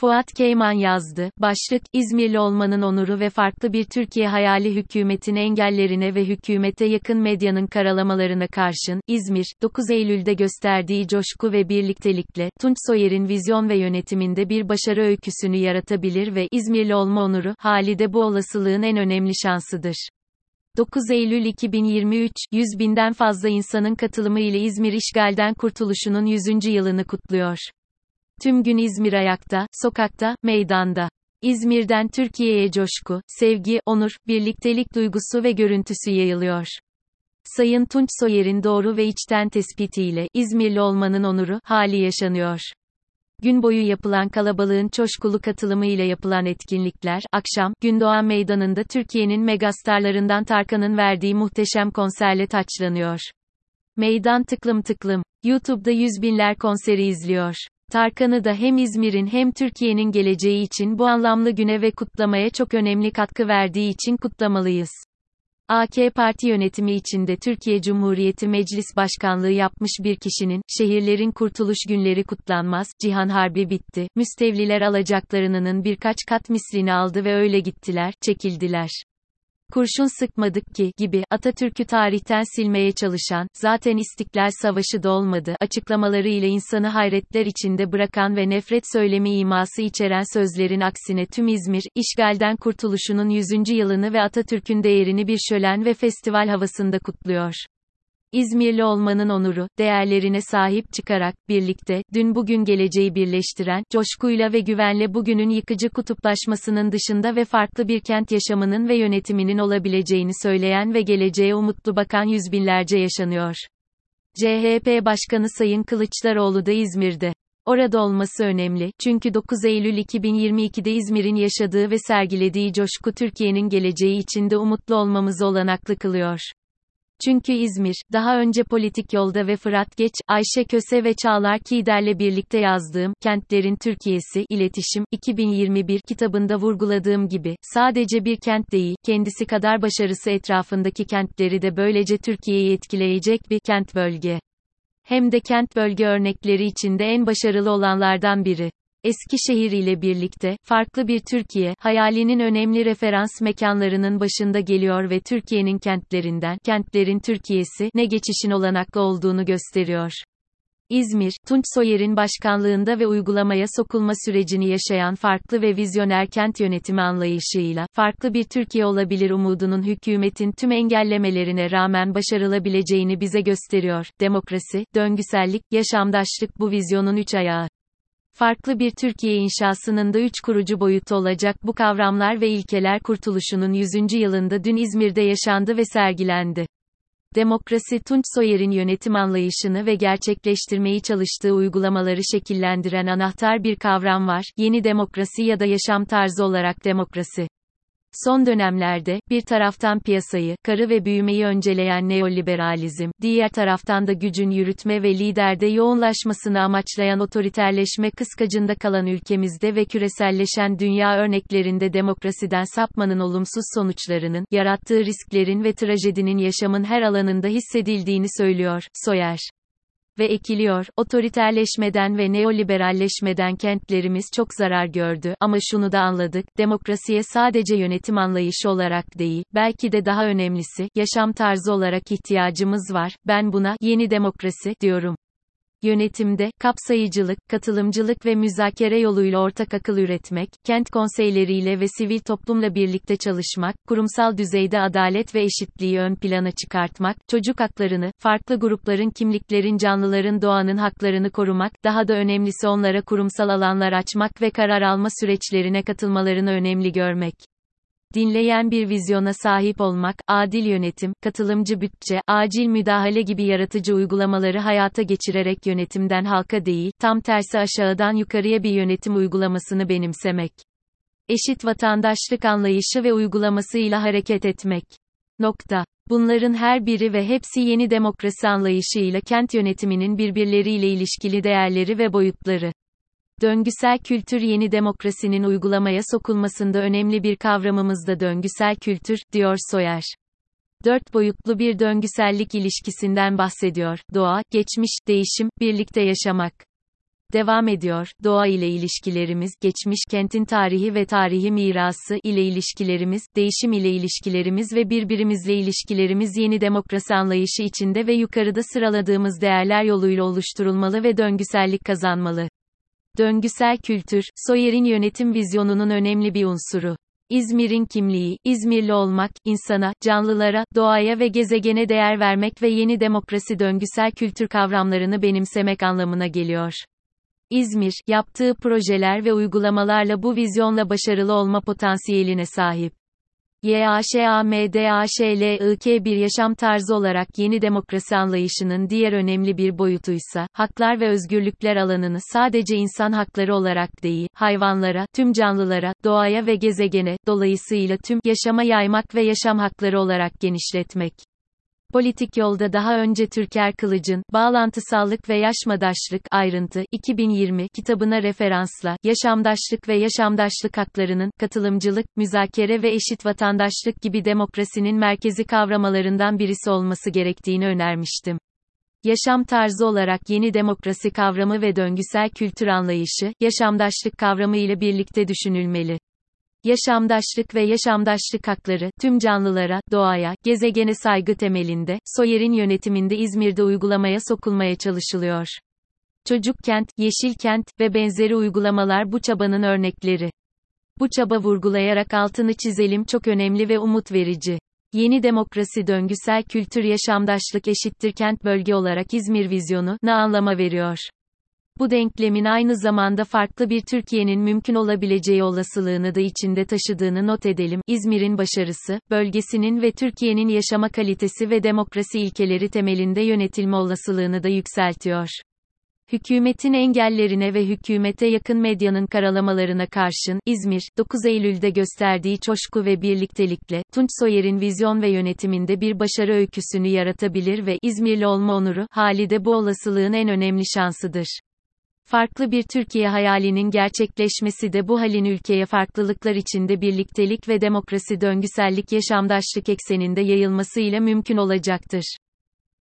Fuat Keyman yazdı. Başlık, İzmirli olmanın onuru ve farklı bir Türkiye hayali hükümetin engellerine ve hükümete yakın medyanın karalamalarına karşın, İzmir, 9 Eylül'de gösterdiği coşku ve birliktelikle, Tunç Soyer'in vizyon ve yönetiminde bir başarı öyküsünü yaratabilir ve İzmirli olma onuru, hali de bu olasılığın en önemli şansıdır. 9 Eylül 2023, 100 binden fazla insanın katılımı ile İzmir işgalden kurtuluşunun 100. yılını kutluyor. Tüm gün İzmir ayakta, sokakta, meydanda. İzmir'den Türkiye'ye coşku, sevgi, onur, birliktelik duygusu ve görüntüsü yayılıyor. Sayın Tunç Soyer'in doğru ve içten tespitiyle, İzmirli olmanın onuru, hali yaşanıyor. Gün boyu yapılan kalabalığın coşkulu katılımı ile yapılan etkinlikler, akşam, Gündoğan Meydanı'nda Türkiye'nin megastarlarından Tarkan'ın verdiği muhteşem konserle taçlanıyor. Meydan tıklım tıklım. YouTube'da yüz binler konseri izliyor. Tarkan'ı da hem İzmir'in hem Türkiye'nin geleceği için bu anlamlı güne ve kutlamaya çok önemli katkı verdiği için kutlamalıyız. AK Parti yönetimi içinde Türkiye Cumhuriyeti Meclis Başkanlığı yapmış bir kişinin, şehirlerin kurtuluş günleri kutlanmaz, cihan harbi bitti, müstevliler alacaklarının birkaç kat mislini aldı ve öyle gittiler, çekildiler kurşun sıkmadık ki, gibi, Atatürk'ü tarihten silmeye çalışan, zaten İstiklal Savaşı da olmadı, açıklamaları ile insanı hayretler içinde bırakan ve nefret söylemi iması içeren sözlerin aksine tüm İzmir, işgalden kurtuluşunun 100. yılını ve Atatürk'ün değerini bir şölen ve festival havasında kutluyor. İzmirli olmanın onuru, değerlerine sahip çıkarak, birlikte, dün bugün geleceği birleştiren, coşkuyla ve güvenle bugünün yıkıcı kutuplaşmasının dışında ve farklı bir kent yaşamının ve yönetiminin olabileceğini söyleyen ve geleceğe umutlu bakan yüz binlerce yaşanıyor. CHP Başkanı Sayın Kılıçdaroğlu da İzmir'de. Orada olması önemli, çünkü 9 Eylül 2022'de İzmir'in yaşadığı ve sergilediği coşku Türkiye'nin geleceği içinde umutlu olmamızı olanaklı kılıyor. Çünkü İzmir, daha önce politik yolda ve Fırat Geç, Ayşe Köse ve Çağlar Kider'le birlikte yazdığım, Kentlerin Türkiye'si, İletişim, 2021 kitabında vurguladığım gibi, sadece bir kent değil, kendisi kadar başarısı etrafındaki kentleri de böylece Türkiye'yi etkileyecek bir kent bölge. Hem de kent bölge örnekleri içinde en başarılı olanlardan biri. Eskişehir ile birlikte, farklı bir Türkiye, hayalinin önemli referans mekanlarının başında geliyor ve Türkiye'nin kentlerinden, kentlerin Türkiye'si, ne geçişin olanaklı olduğunu gösteriyor. İzmir, Tunç Soyer'in başkanlığında ve uygulamaya sokulma sürecini yaşayan farklı ve vizyoner kent yönetimi anlayışıyla, farklı bir Türkiye olabilir umudunun hükümetin tüm engellemelerine rağmen başarılabileceğini bize gösteriyor. Demokrasi, döngüsellik, yaşamdaşlık bu vizyonun üç ayağı. Farklı bir Türkiye inşasının da üç kurucu boyutu olacak bu kavramlar ve ilkeler kurtuluşunun 100. yılında dün İzmir'de yaşandı ve sergilendi. Demokrasi Tunç Soyer'in yönetim anlayışını ve gerçekleştirmeyi çalıştığı uygulamaları şekillendiren anahtar bir kavram var, yeni demokrasi ya da yaşam tarzı olarak demokrasi. Son dönemlerde, bir taraftan piyasayı, karı ve büyümeyi önceleyen neoliberalizm, diğer taraftan da gücün yürütme ve liderde yoğunlaşmasını amaçlayan otoriterleşme kıskacında kalan ülkemizde ve küreselleşen dünya örneklerinde demokrasiden sapmanın olumsuz sonuçlarının, yarattığı risklerin ve trajedinin yaşamın her alanında hissedildiğini söylüyor, Soyer ve ekiliyor. Otoriterleşmeden ve neoliberalleşmeden kentlerimiz çok zarar gördü ama şunu da anladık. Demokrasiye sadece yönetim anlayışı olarak değil, belki de daha önemlisi yaşam tarzı olarak ihtiyacımız var. Ben buna yeni demokrasi diyorum. Yönetimde, kapsayıcılık, katılımcılık ve müzakere yoluyla ortak akıl üretmek, kent konseyleriyle ve sivil toplumla birlikte çalışmak, kurumsal düzeyde adalet ve eşitliği ön plana çıkartmak, çocuk haklarını, farklı grupların kimliklerin canlıların doğanın haklarını korumak, daha da önemlisi onlara kurumsal alanlar açmak ve karar alma süreçlerine katılmalarını önemli görmek dinleyen bir vizyona sahip olmak, adil yönetim, katılımcı bütçe, acil müdahale gibi yaratıcı uygulamaları hayata geçirerek yönetimden halka değil, tam tersi aşağıdan yukarıya bir yönetim uygulamasını benimsemek. Eşit vatandaşlık anlayışı ve uygulamasıyla hareket etmek. Nokta. Bunların her biri ve hepsi yeni demokrasi anlayışıyla kent yönetiminin birbirleriyle ilişkili değerleri ve boyutları. Döngüsel kültür yeni demokrasinin uygulamaya sokulmasında önemli bir kavramımız da döngüsel kültür, diyor Soyer. Dört boyutlu bir döngüsellik ilişkisinden bahsediyor. Doğa, geçmiş, değişim, birlikte yaşamak. Devam ediyor. Doğa ile ilişkilerimiz, geçmiş kentin tarihi ve tarihi mirası ile ilişkilerimiz, değişim ile ilişkilerimiz ve birbirimizle ilişkilerimiz yeni demokrasi anlayışı içinde ve yukarıda sıraladığımız değerler yoluyla oluşturulmalı ve döngüsellik kazanmalı. Döngüsel kültür, Soyer'in yönetim vizyonunun önemli bir unsuru. İzmir'in kimliği, İzmirli olmak, insana, canlılara, doğaya ve gezegene değer vermek ve yeni demokrasi döngüsel kültür kavramlarını benimsemek anlamına geliyor. İzmir, yaptığı projeler ve uygulamalarla bu vizyonla başarılı olma potansiyeline sahip. YAŞAMDAŞLIK bir yaşam tarzı olarak yeni demokrasi anlayışının diğer önemli bir boyutuysa, haklar ve özgürlükler alanını sadece insan hakları olarak değil, hayvanlara, tüm canlılara, doğaya ve gezegene, dolayısıyla tüm yaşama yaymak ve yaşam hakları olarak genişletmek. Politik yolda daha önce Türker Kılıç'ın, Bağlantısallık ve Yaşmadaşlık, ayrıntı, 2020, kitabına referansla, yaşamdaşlık ve yaşamdaşlık haklarının, katılımcılık, müzakere ve eşit vatandaşlık gibi demokrasinin merkezi kavramalarından birisi olması gerektiğini önermiştim. Yaşam tarzı olarak yeni demokrasi kavramı ve döngüsel kültür anlayışı, yaşamdaşlık kavramı ile birlikte düşünülmeli. Yaşamdaşlık ve yaşamdaşlık hakları, tüm canlılara, doğaya, gezegene saygı temelinde, Soyer'in yönetiminde İzmir'de uygulamaya sokulmaya çalışılıyor. Çocuk kent, yeşil kent ve benzeri uygulamalar bu çabanın örnekleri. Bu çaba vurgulayarak altını çizelim çok önemli ve umut verici. Yeni demokrasi döngüsel kültür yaşamdaşlık eşittir kent bölge olarak İzmir vizyonu, ne anlama veriyor? Bu denklemin aynı zamanda farklı bir Türkiye'nin mümkün olabileceği olasılığını da içinde taşıdığını not edelim. İzmir'in başarısı, bölgesinin ve Türkiye'nin yaşama kalitesi ve demokrasi ilkeleri temelinde yönetilme olasılığını da yükseltiyor. Hükümetin engellerine ve hükümete yakın medyanın karalamalarına karşın, İzmir, 9 Eylül'de gösterdiği coşku ve birliktelikle, Tunç Soyer'in vizyon ve yönetiminde bir başarı öyküsünü yaratabilir ve İzmirli olma onuru, hali de bu olasılığın en önemli şansıdır. Farklı bir Türkiye hayalinin gerçekleşmesi de bu halin ülkeye farklılıklar içinde birliktelik ve demokrasi döngüsellik yaşamdaşlık ekseninde yayılmasıyla mümkün olacaktır.